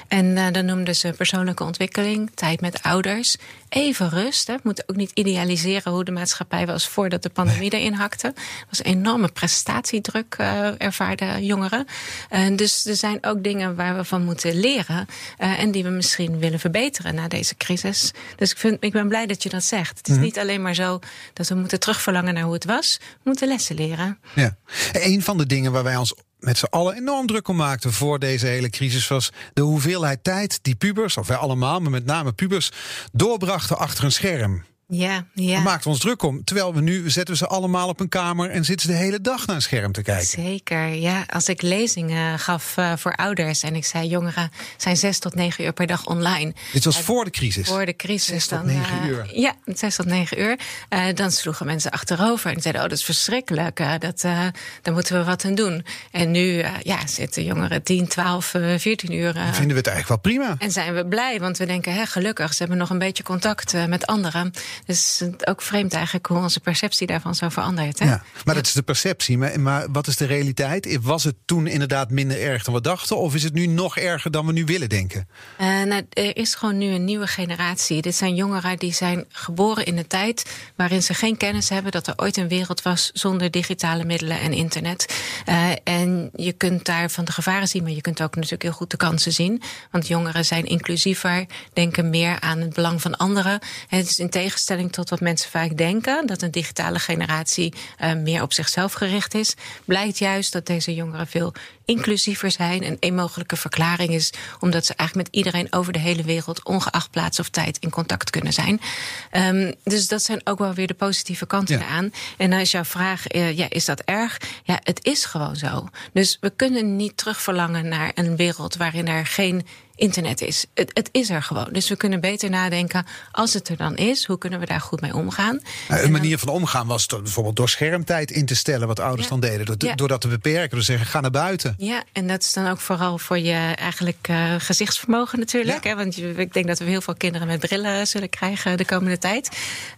En dan noemden ze persoonlijke ontwikkeling, tijd met ouders even rust. Hè. We moeten ook niet idealiseren hoe de maatschappij was voordat de pandemie erin hakte. Er was enorme prestatiedruk, uh, ervaarden jongeren. Uh, dus er zijn ook dingen waar we van moeten leren. Uh, en die we misschien willen verbeteren na deze crisis. Dus ik, vind, ik ben blij dat je dat zegt. Het is mm -hmm. niet alleen maar zo dat we moeten terugverlangen naar hoe het was. We moeten lessen leren. Ja. Een van de dingen waar wij ons met z'n allen enorm druk om maakten voor deze hele crisis was de hoeveelheid tijd die pubers, of wij allemaal, maar met name pubers, doorbrachten achter een scherm. Ja, ja. We maakten ons druk om. Terwijl we nu zetten we ze allemaal op een kamer en zitten ze de hele dag naar een scherm te kijken. Zeker, ja. Als ik lezingen gaf uh, voor ouders en ik zei jongeren zijn zes tot negen uur per dag online. Dit was uh, voor de crisis? Voor de crisis. Zes tot dan, negen uh, uur? Ja, zes tot negen uur. dan sloegen mensen achterover en zeiden, oh dat is verschrikkelijk. dat, daar moeten we wat aan doen. En nu ja, zitten jongeren 10, 12, 14 uur. Dan vinden we het eigenlijk wel prima. En zijn we blij, want we denken, hè, gelukkig, ze hebben nog een beetje contact met anderen. Dus het is ook vreemd eigenlijk hoe onze perceptie daarvan zo verandert. Hè? Ja, maar dat is de perceptie. Maar, maar wat is de realiteit? Was het toen inderdaad minder erg dan we dachten? Of is het nu nog erger dan we nu willen denken? Uh, nou, er is gewoon nu een nieuwe generatie. Dit zijn jongeren die zijn geboren in een tijd waarin ze geen kennis hebben dat er ooit een wereld was zonder digitale middelen en internet. Uh, en je kunt daar van de gevaren zien, maar je kunt ook natuurlijk heel goed de kansen zien. Want jongeren zijn inclusiever, denken meer aan het belang van anderen. Het is in tegenstelling tot wat mensen vaak denken, dat een digitale generatie uh, meer op zichzelf gericht is, blijkt juist dat deze jongeren veel inclusiever zijn. En een mogelijke verklaring is omdat ze eigenlijk met iedereen over de hele wereld, ongeacht plaats of tijd, in contact kunnen zijn. Um, dus dat zijn ook wel weer de positieve kanten ja. aan. En is jouw vraag, uh, ja, is dat erg? Ja, het is gewoon zo. Dus we kunnen niet terugverlangen naar een wereld waarin er geen internet is. Het, het, is er gewoon. Dus we kunnen beter nadenken, als het er dan is, hoe kunnen we daar goed mee omgaan? Nou, een manier van omgaan was bijvoorbeeld door schermtijd in te stellen, wat ouders ja. dan deden. Door, ja. door, dat te beperken, door te zeggen, ga naar buiten. Ja, en dat is dan ook vooral voor je eigenlijk uh, gezichtsvermogen natuurlijk. Ja. Hè? Want ik denk dat we heel veel kinderen met brillen zullen krijgen de komende tijd.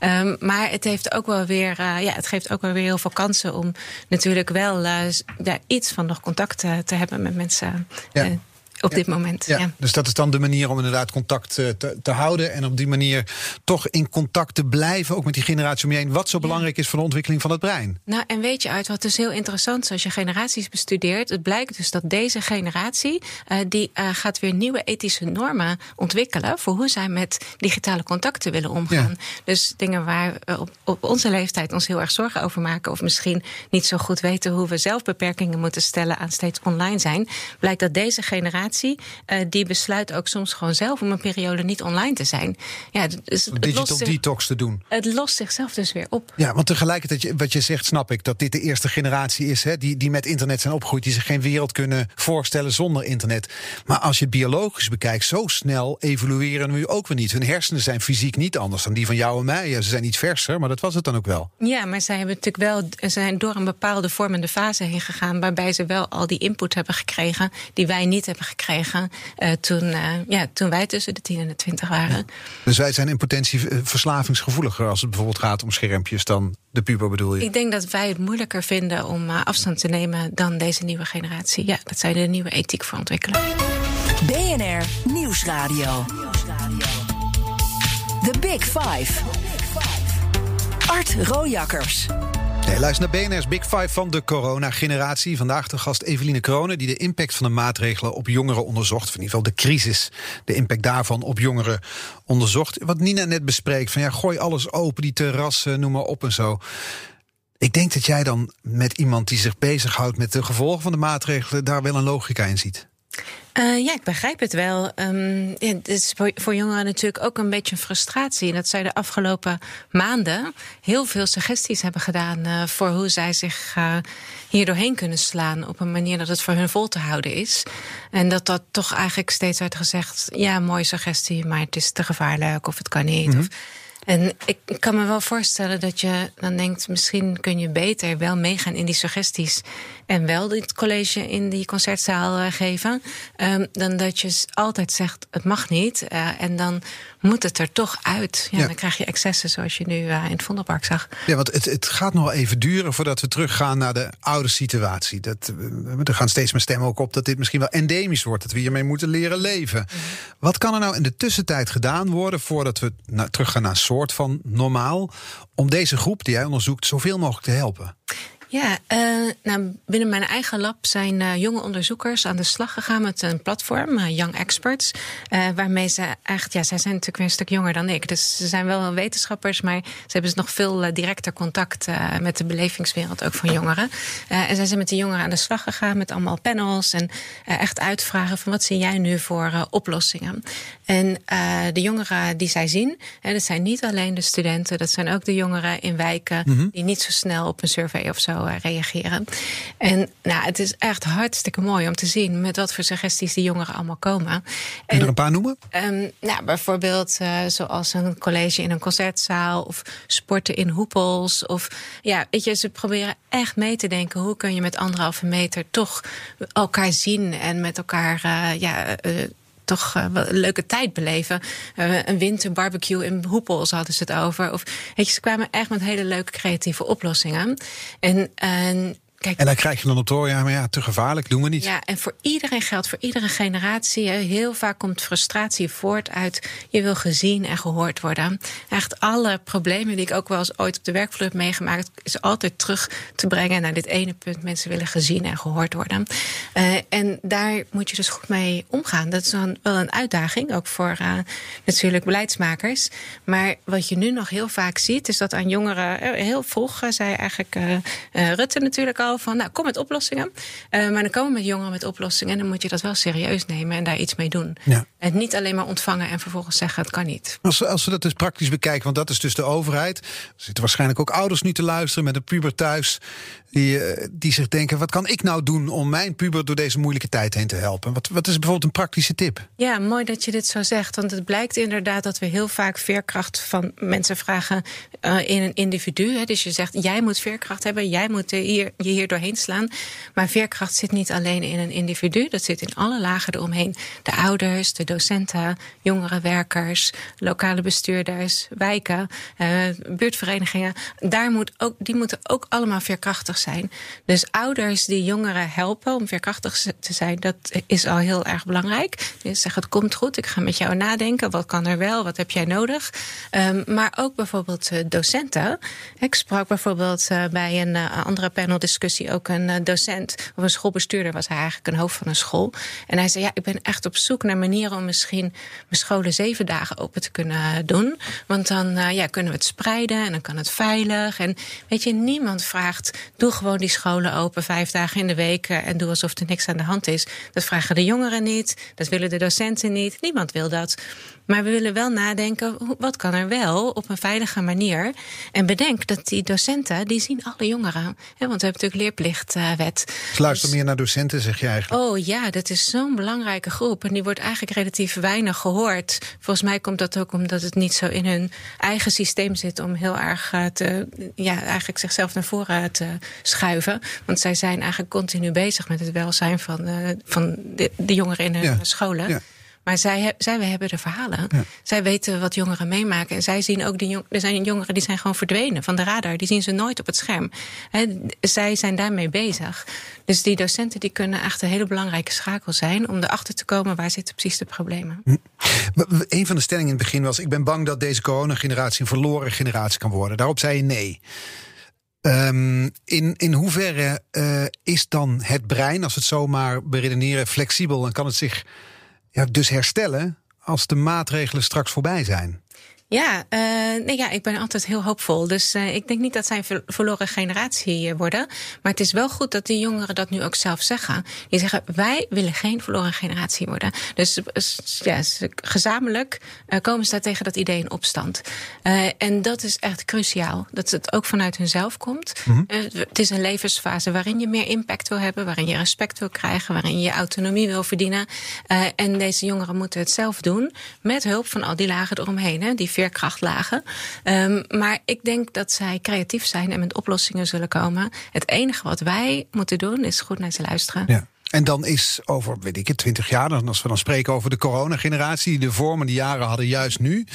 Um, maar het heeft ook wel weer, uh, ja, het geeft ook wel weer heel veel kansen om natuurlijk wel uh, ja, iets van nog contact te hebben met mensen. Ja op dit moment. Ja, ja, Dus dat is dan de manier om inderdaad contact te, te, houden. En op die manier toch in contact te blijven. Ook met die generatie om je heen. Wat zo belangrijk is voor de ontwikkeling van het brein. Nou, en weet je uit wat dus heel interessant is als je generaties bestudeert. Het blijkt dus dat deze generatie. Uh, die uh, gaat weer nieuwe ethische normen ontwikkelen. voor hoe zij met digitale contacten willen omgaan. Ja. Dus dingen waar we op, op onze leeftijd ons heel erg zorgen over maken. of misschien niet zo goed weten hoe we zelf beperkingen moeten stellen aan steeds online zijn. blijkt dat deze generatie uh, die besluit ook soms gewoon zelf om een periode niet online te zijn. Ja, dus het Digital lost detox te doen. Het lost zichzelf dus weer op. Ja, want tegelijkertijd, wat je zegt, snap ik dat dit de eerste generatie is hè, die, die met internet zijn opgegroeid, die zich geen wereld kunnen voorstellen zonder internet. Maar als je het biologisch bekijkt, zo snel evolueren we ook weer niet. Hun hersenen zijn fysiek niet anders dan die van jou en mij. Ja, ze zijn iets verser, maar dat was het dan ook wel. Ja, maar zij hebben natuurlijk wel, ze zijn door een bepaalde vormende fase heen gegaan, waarbij ze wel al die input hebben gekregen die wij niet hebben gekregen gekregen uh, toen, uh, ja, toen wij tussen de 10 en de 20 waren. Ja. Dus wij zijn in potentie verslavingsgevoeliger als het bijvoorbeeld gaat om schermpjes dan de puber bedoel je? Ik denk dat wij het moeilijker vinden om uh, afstand te nemen dan deze nieuwe generatie. Ja, dat zij de nieuwe ethiek voor ontwikkelen. BNR Nieuwsradio. The Big Five. Art Rojakkers. Nee, luister naar BNR's Big Five van de corona-generatie. Vandaag de gast Eveline Kronen, die de impact van de maatregelen op jongeren onderzocht. Of in ieder geval de crisis, de impact daarvan op jongeren onderzocht. Wat Nina net bespreekt, van ja, gooi alles open, die terrassen, noem maar op en zo. Ik denk dat jij dan met iemand die zich bezighoudt met de gevolgen van de maatregelen, daar wel een logica in ziet. Uh, ja, ik begrijp het wel. Um, ja, het is voor, voor, jongeren natuurlijk ook een beetje een frustratie. Dat zij de afgelopen maanden heel veel suggesties hebben gedaan uh, voor hoe zij zich uh, hier doorheen kunnen slaan. Op een manier dat het voor hun vol te houden is. En dat dat toch eigenlijk steeds werd gezegd: ja, mooie suggestie, maar het is te gevaarlijk of het kan niet. Mm -hmm. of, En ik kan me wel voorstellen dat je dan denkt, misschien kun je beter wel meegaan in die suggesties en wel dit college in die concertzaal uh, geven, um, dan dat je altijd zegt het mag niet uh, en dan moet het er toch uit. Ja, ja. Dan krijg je excessen zoals je nu uh, in het Vondelpark zag. Ja, want het, het gaat nog even duren voordat we teruggaan naar de oude situatie. Dat, er gaan steeds meer stemmen ook op dat dit misschien wel endemisch wordt, dat we hiermee moeten leren leven. Mm. Wat kan er nou in de tussentijd gedaan worden voordat we teruggaan naar een soort van normaal, om deze groep die jij onderzoekt zoveel mogelijk te helpen? Ja, uh, nou, binnen mijn eigen lab zijn uh, jonge onderzoekers aan de slag gegaan met een platform, uh, Young Experts. waarmee ze echt, ja, zij zijn natuurlijk weer een stuk jonger dan ik. Dus ze zijn wel wetenschappers, maar ze hebben dus nog veel directer contact met de belevingswereld ook van jongeren. en zij zijn met die jongeren aan de slag gegaan met allemaal panels en echt uitvragen van wat zie jij nu voor oplossingen. En de jongeren die zij zien, hè, dat zijn niet alleen de studenten, dat zijn ook de jongeren in wijken mm -hmm. die niet zo snel op een survey of zo reageren. En nou, het is echt hartstikke mooi om te zien met wat voor suggesties die jongeren allemaal komen. Kun je er een paar noemen? Um, nou, bijvoorbeeld uh, zoals een college in een concertzaal of sporten in hoepels. Of ja, weet je, ze proberen echt mee te denken hoe kun je met anderhalve meter toch elkaar zien en met elkaar uh, ja, uh, toch uh, een leuke tijd beleven. Uh, een winterbarbecue in Hoepels hadden ze het over. Of, weet je, ze kwamen echt met hele leuke creatieve oplossingen. En, en Kijk, en dan krijg je dan op door, ja, maar ja, te gevaarlijk, doen we niet. Ja, en voor iedereen geldt, voor iedere generatie. Heel vaak komt frustratie voort uit je wil gezien en gehoord worden. Echt alle problemen die ik ook wel eens ooit op de werkvloer heb meegemaakt, is altijd terug te brengen naar dit ene punt. Mensen willen gezien en gehoord worden. Uh, en daar moet je dus goed mee omgaan. Dat is dan wel een uitdaging, ook voor uh, natuurlijk beleidsmakers. Maar wat je nu nog heel vaak ziet, is dat aan jongeren, uh, heel vroeg zei eigenlijk Rutte natuurlijk al van, nou, kom met oplossingen. Uh, maar dan komen we met jongeren met oplossingen. En dan moet je dat wel serieus nemen en daar iets mee doen. Ja. En niet alleen maar ontvangen en vervolgens zeggen, het kan niet. Als we, als we dat dus praktisch bekijken, want dat is dus de overheid. Er zitten waarschijnlijk ook ouders nu te luisteren met een puber thuis. Die, uh, die zich denken, wat kan ik nou doen om mijn puber door deze moeilijke tijd heen te helpen? Wat, wat is bijvoorbeeld een praktische tip? Ja, mooi dat je dit zo zegt. Want het blijkt inderdaad dat we heel vaak veerkracht van mensen vragen uh, in een individu. Hè. Dus je zegt, jij moet veerkracht hebben, jij moet hier, je hier doorheen slaan. Maar veerkracht zit niet alleen in een individu, dat zit in alle lagen eromheen. De ouders, de docenten, jongerenwerkers, lokale bestuurders, wijken, uh, buurtverenigingen. Daar moet ook, die moeten ook allemaal veerkrachtig zijn. Dus ouders die jongeren helpen om veerkrachtig te zijn, dat is al heel erg belangrijk. Dus zeg, het komt goed, ik ga met jou nadenken. Wat kan er wel, wat heb jij nodig? Um, maar ook bijvoorbeeld uh, docenten. Ik sprak bijvoorbeeld uh, bij een uh, andere paneldiscussie ook een docent of een schoolbestuurder, was hij eigenlijk een hoofd van een school. En hij zei: Ja, ik ben echt op zoek naar manieren om misschien mijn scholen zeven dagen open te kunnen doen. Want dan ja, kunnen we het spreiden en dan kan het veilig. En weet je, niemand vraagt: doe gewoon die scholen open vijf dagen in de week uh, en doe alsof er niks aan de hand is. Dat vragen de jongeren niet, dat willen de docenten niet. Niemand wil dat. Maar we willen wel nadenken, wat kan er wel op een veilige manier? En bedenk dat die docenten, die zien alle jongeren. want we hebben natuurlijk leerplichtwet. Dus luister dus, meer naar docenten, zeg je eigenlijk? Oh ja, dat is zo'n belangrijke groep. En die wordt eigenlijk relatief weinig gehoord. Volgens mij komt dat ook omdat het niet zo in hun eigen systeem zit... om heel erg te, ja, eigenlijk zichzelf naar voren te schuiven. Want zij zijn eigenlijk continu bezig met het welzijn van, uh, van de, de, jongeren in hun ja. scholen. Ja. Maar zij, zij hebben de verhalen. Ja. Zij weten wat jongeren meemaken. En zij zien ook die jong, er zijn jongeren die zijn gewoon verdwenen van de radar. Die zien ze nooit op het scherm. He, zij zijn daarmee bezig. Dus die docenten die kunnen echt een hele belangrijke schakel zijn om erachter te komen waar zitten precies de problemen. Hm. Een van de stellingen in het begin was: ik ben bang dat deze coronageneratie een verloren generatie kan worden. Daarop zei je nee. Um, in, in hoeverre uh, is dan het brein, als we het zomaar beredeneren, flexibel en kan het zich ja, dus herstellen als de maatregelen straks voorbij zijn? Ja, uh, nee, ja, ik ben altijd heel hoopvol. Dus uh, ik denk niet dat zij een ver verloren generatie worden. Maar het is wel goed dat die jongeren dat nu ook zelf zeggen. Die zeggen, wij willen geen verloren generatie worden. Dus ja, gezamenlijk komen ze daar tegen dat idee in opstand. en dat is echt cruciaal. Dat het ook vanuit hunzelf komt. Mm -hmm. het is een levensfase waarin je meer impact wil hebben. Waarin je respect wil krijgen. Waarin je je autonomie wil verdienen. en deze jongeren moeten het zelf doen. Met hulp van al die lagen eromheen. Hè, die veerkracht lagen. Um, maar ik denk dat zij creatief zijn en met oplossingen zullen komen. Het enige wat wij moeten doen is goed naar ze luisteren. Ja. En dan is over, weet ik het, twintig jaar, als we dan spreken over de coronageneratie, die de vormende jaren hadden juist nu.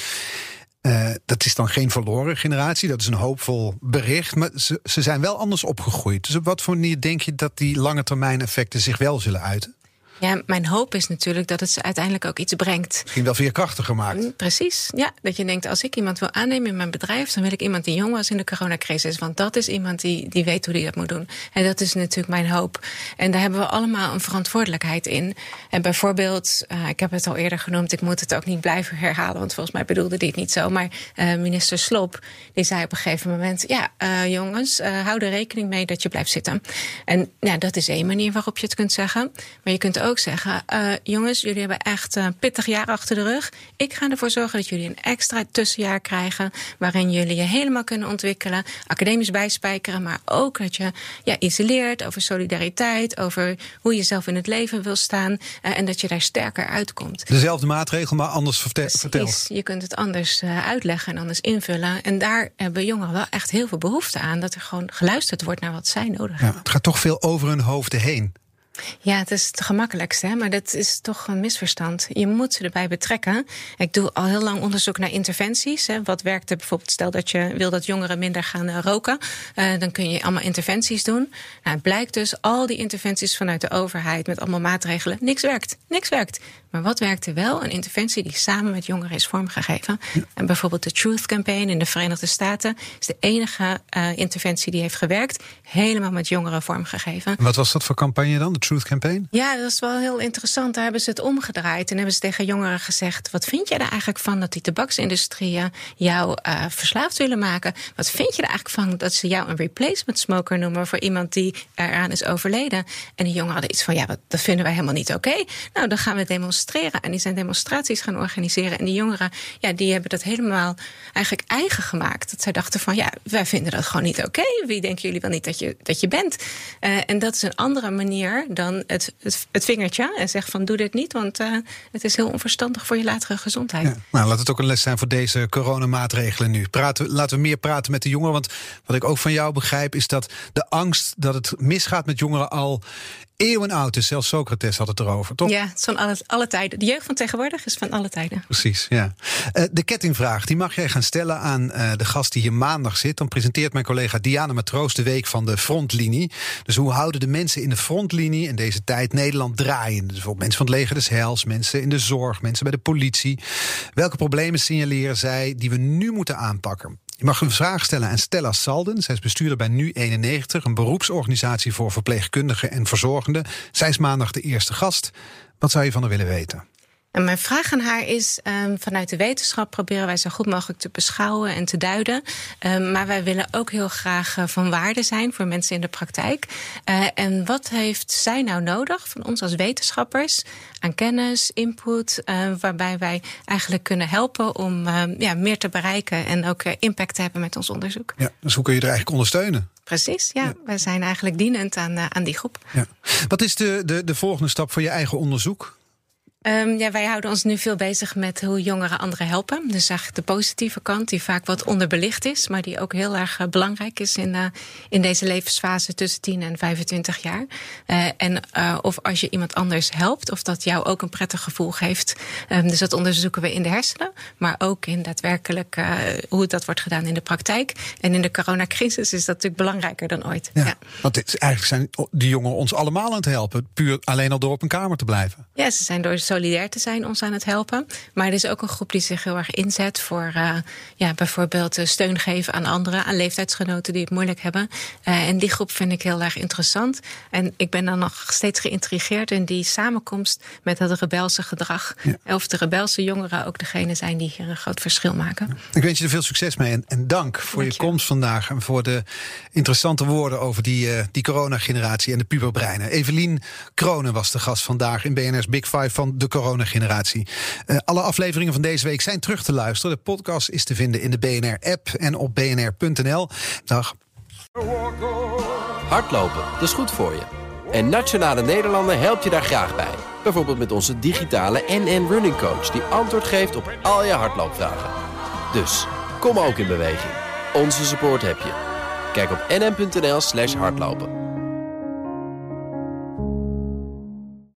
Uh, dat is dan geen verloren generatie, dat is een hoopvol bericht. Maar ze, ze zijn wel anders opgegroeid. Dus op wat voor manier denk je dat die lange termijn effecten zich wel zullen uiten? Ja, mijn hoop is natuurlijk dat het ze uiteindelijk ook iets brengt. Misschien wel veerkrachtiger maakt. Mm, precies, ja. Dat je denkt, als ik iemand wil aannemen in mijn bedrijf... dan wil ik iemand die jong was in de coronacrisis. Want dat is iemand die, die weet hoe die dat moet doen. En dat is natuurlijk mijn hoop. En daar hebben we allemaal een verantwoordelijkheid in. En bijvoorbeeld, uh, ik heb het al eerder genoemd... ik moet het ook niet blijven herhalen, want volgens mij bedoelde die het niet zo. Maar uh, minister Slop, die zei op een gegeven moment... ja, uh, jongens, hou er rekening mee dat je blijft zitten. En ja, dat is één manier waarop je het kunt zeggen. Maar je kunt ook zeggen: uh, jongens, jullie hebben echt een pittig jaar achter de rug. Ik ga ervoor zorgen dat jullie een extra tussenjaar krijgen. waarin jullie je helemaal kunnen ontwikkelen. Academisch bijspijkeren, maar ook dat je ja, isoleert over solidariteit. over hoe je zelf in het leven wil staan. Uh, en dat je daar sterker uitkomt. Dezelfde maatregel, maar anders vertellen. Je kunt het anders uitleggen en anders invullen. En daar hebben jongeren wel echt heel veel behoefte aan. Dat er gewoon geluisterd wordt naar wat zij nodig hebben. het gaat toch veel over hun hoofden heen. Ja, het is het gemakkelijkste, maar dat is toch een misverstand. Je moet ze erbij betrekken. Ik doe al heel lang onderzoek naar interventies. Hè. Wat werkt er bijvoorbeeld? Stel dat je wil dat jongeren minder gaan uh, roken. Uh, dan kun je allemaal interventies doen. Nou, het blijkt dus, al die interventies vanuit de overheid... met allemaal maatregelen, niks werkt. Niks werkt. Maar wat werkte wel? Een interventie die samen met jongeren is vormgegeven. En bijvoorbeeld de Truth Campaign in de Verenigde Staten... is de enige uh, interventie die heeft gewerkt. Helemaal met jongeren vormgegeven. En wat was dat voor campagne dan? Truth Campaign? Ja, dat is wel heel interessant. Daar hebben ze het omgedraaid en hebben ze tegen jongeren gezegd: Wat vind jij er eigenlijk van dat die tabaksindustrie jou uh, verslaafd willen maken? Wat vind je er eigenlijk van dat ze jou een replacement smoker noemen voor iemand die eraan is overleden? En die jongeren hadden iets van: Ja, dat vinden wij helemaal niet oké. Okay. Nou, dan gaan we demonstreren. En die zijn demonstraties gaan organiseren. En die jongeren, ja, die hebben dat helemaal eigenlijk eigen gemaakt. Dat zij dachten van: Ja, wij vinden dat gewoon niet oké. Wie denken jullie wel niet dat je, dat je bent? Uh, en dat is een andere manier dan het, het, vingertje en zeg van doe dit niet, want uh, het is heel onverstandig voor je latere gezondheid. Nou, laat het ook een les zijn voor deze coronamaatregelen nu. Praten, laten we meer praten met de jongeren, want wat ik ook van jou begrijp is dat de angst dat het misgaat met jongeren al eeuwen oud is. Zelfs Socrates had het erover, toch? Ja, het is van alle, alle tijden. De jeugd van tegenwoordig is van alle tijden. Precies, ja. Uh, de kettingvraag, die mag jij gaan stellen aan uh, de gast die hier maandag zit. Dan presenteert mijn collega Diana Matroos de week van de frontlinie. Dus hoe houden de mensen in de frontlinie in deze tijd Nederland draaien? Dus bijvoorbeeld mensen van het leger des heils, mensen in de zorg, mensen bij de politie. Welke problemen signaleren zij die we nu moeten aanpakken? Je mag een vraag stellen aan Stella Salden. Zij is bestuurder bij Nu91, een beroepsorganisatie voor verpleegkundigen en verzorgenden. Zij is maandag de eerste gast. Wat zou je van haar willen weten? En mijn vraag aan haar is: um, vanuit de wetenschap proberen wij zo goed mogelijk te beschouwen en te duiden. Um, maar wij willen ook heel graag uh, van waarde zijn voor mensen in de praktijk. Uh, en wat heeft zij nou nodig van ons als wetenschappers aan kennis, input, uh, waarbij wij eigenlijk kunnen helpen om ja, meer te bereiken en ook impact te hebben met ons onderzoek? Ja, dus hoe kun je er eigenlijk ondersteunen? Precies, ja. ja. Wij zijn eigenlijk dienend aan, aan die groep. Ja. Wat is de, de, de volgende stap voor je eigen onderzoek? Um, ja, wij houden ons nu veel bezig met hoe jongeren anderen helpen. Dus eigenlijk de positieve kant, die vaak wat onderbelicht is, maar die ook heel erg uh, belangrijk is in, uh, in deze levensfase tussen 10 en 25 jaar. Uh, en of als je iemand anders helpt, of dat jou ook een prettig gevoel geeft. Um, dus dat onderzoeken we in de hersenen, maar ook in daadwerkelijk hoe dat wordt gedaan in de praktijk. En in de coronacrisis is dat natuurlijk belangrijker dan ooit. Ja, ja. Want het, eigenlijk zijn die jongeren ons allemaal aan het helpen, puur alleen al door op een kamer te blijven. Ja, ze zijn door solidair te zijn ons aan het helpen. Maar er is ook een groep die zich heel erg inzet voor uh, ja, bijvoorbeeld steun geven aan anderen, aan leeftijdsgenoten die het moeilijk hebben. Uh, en die groep vind ik heel erg interessant. En ik ben dan nog steeds geïntrigeerd in die samenkomst met het rebelse gedrag. Ja. Of de rebelse jongeren ook degene zijn die hier een groot verschil maken. Ik wens je er veel succes mee en, en dank voor dank je, je komst vandaag en voor de interessante woorden over die, uh, die coronageneratie en de puberbreinen. Evelien Kronen was de gast vandaag in BNR's Big Five van de coronageneratie. Uh, alle afleveringen van deze week zijn terug te luisteren. De podcast is te vinden in de BNR-app en op bnr.nl. Dag. Hardlopen, dat is goed voor je. En Nationale Nederlanden helpt je daar graag bij. Bijvoorbeeld met onze digitale NN Running Coach... die antwoord geeft op al je hardloopvragen. Dus, kom ook in beweging. Onze support heb je. Kijk op nm.nl slash hardlopen.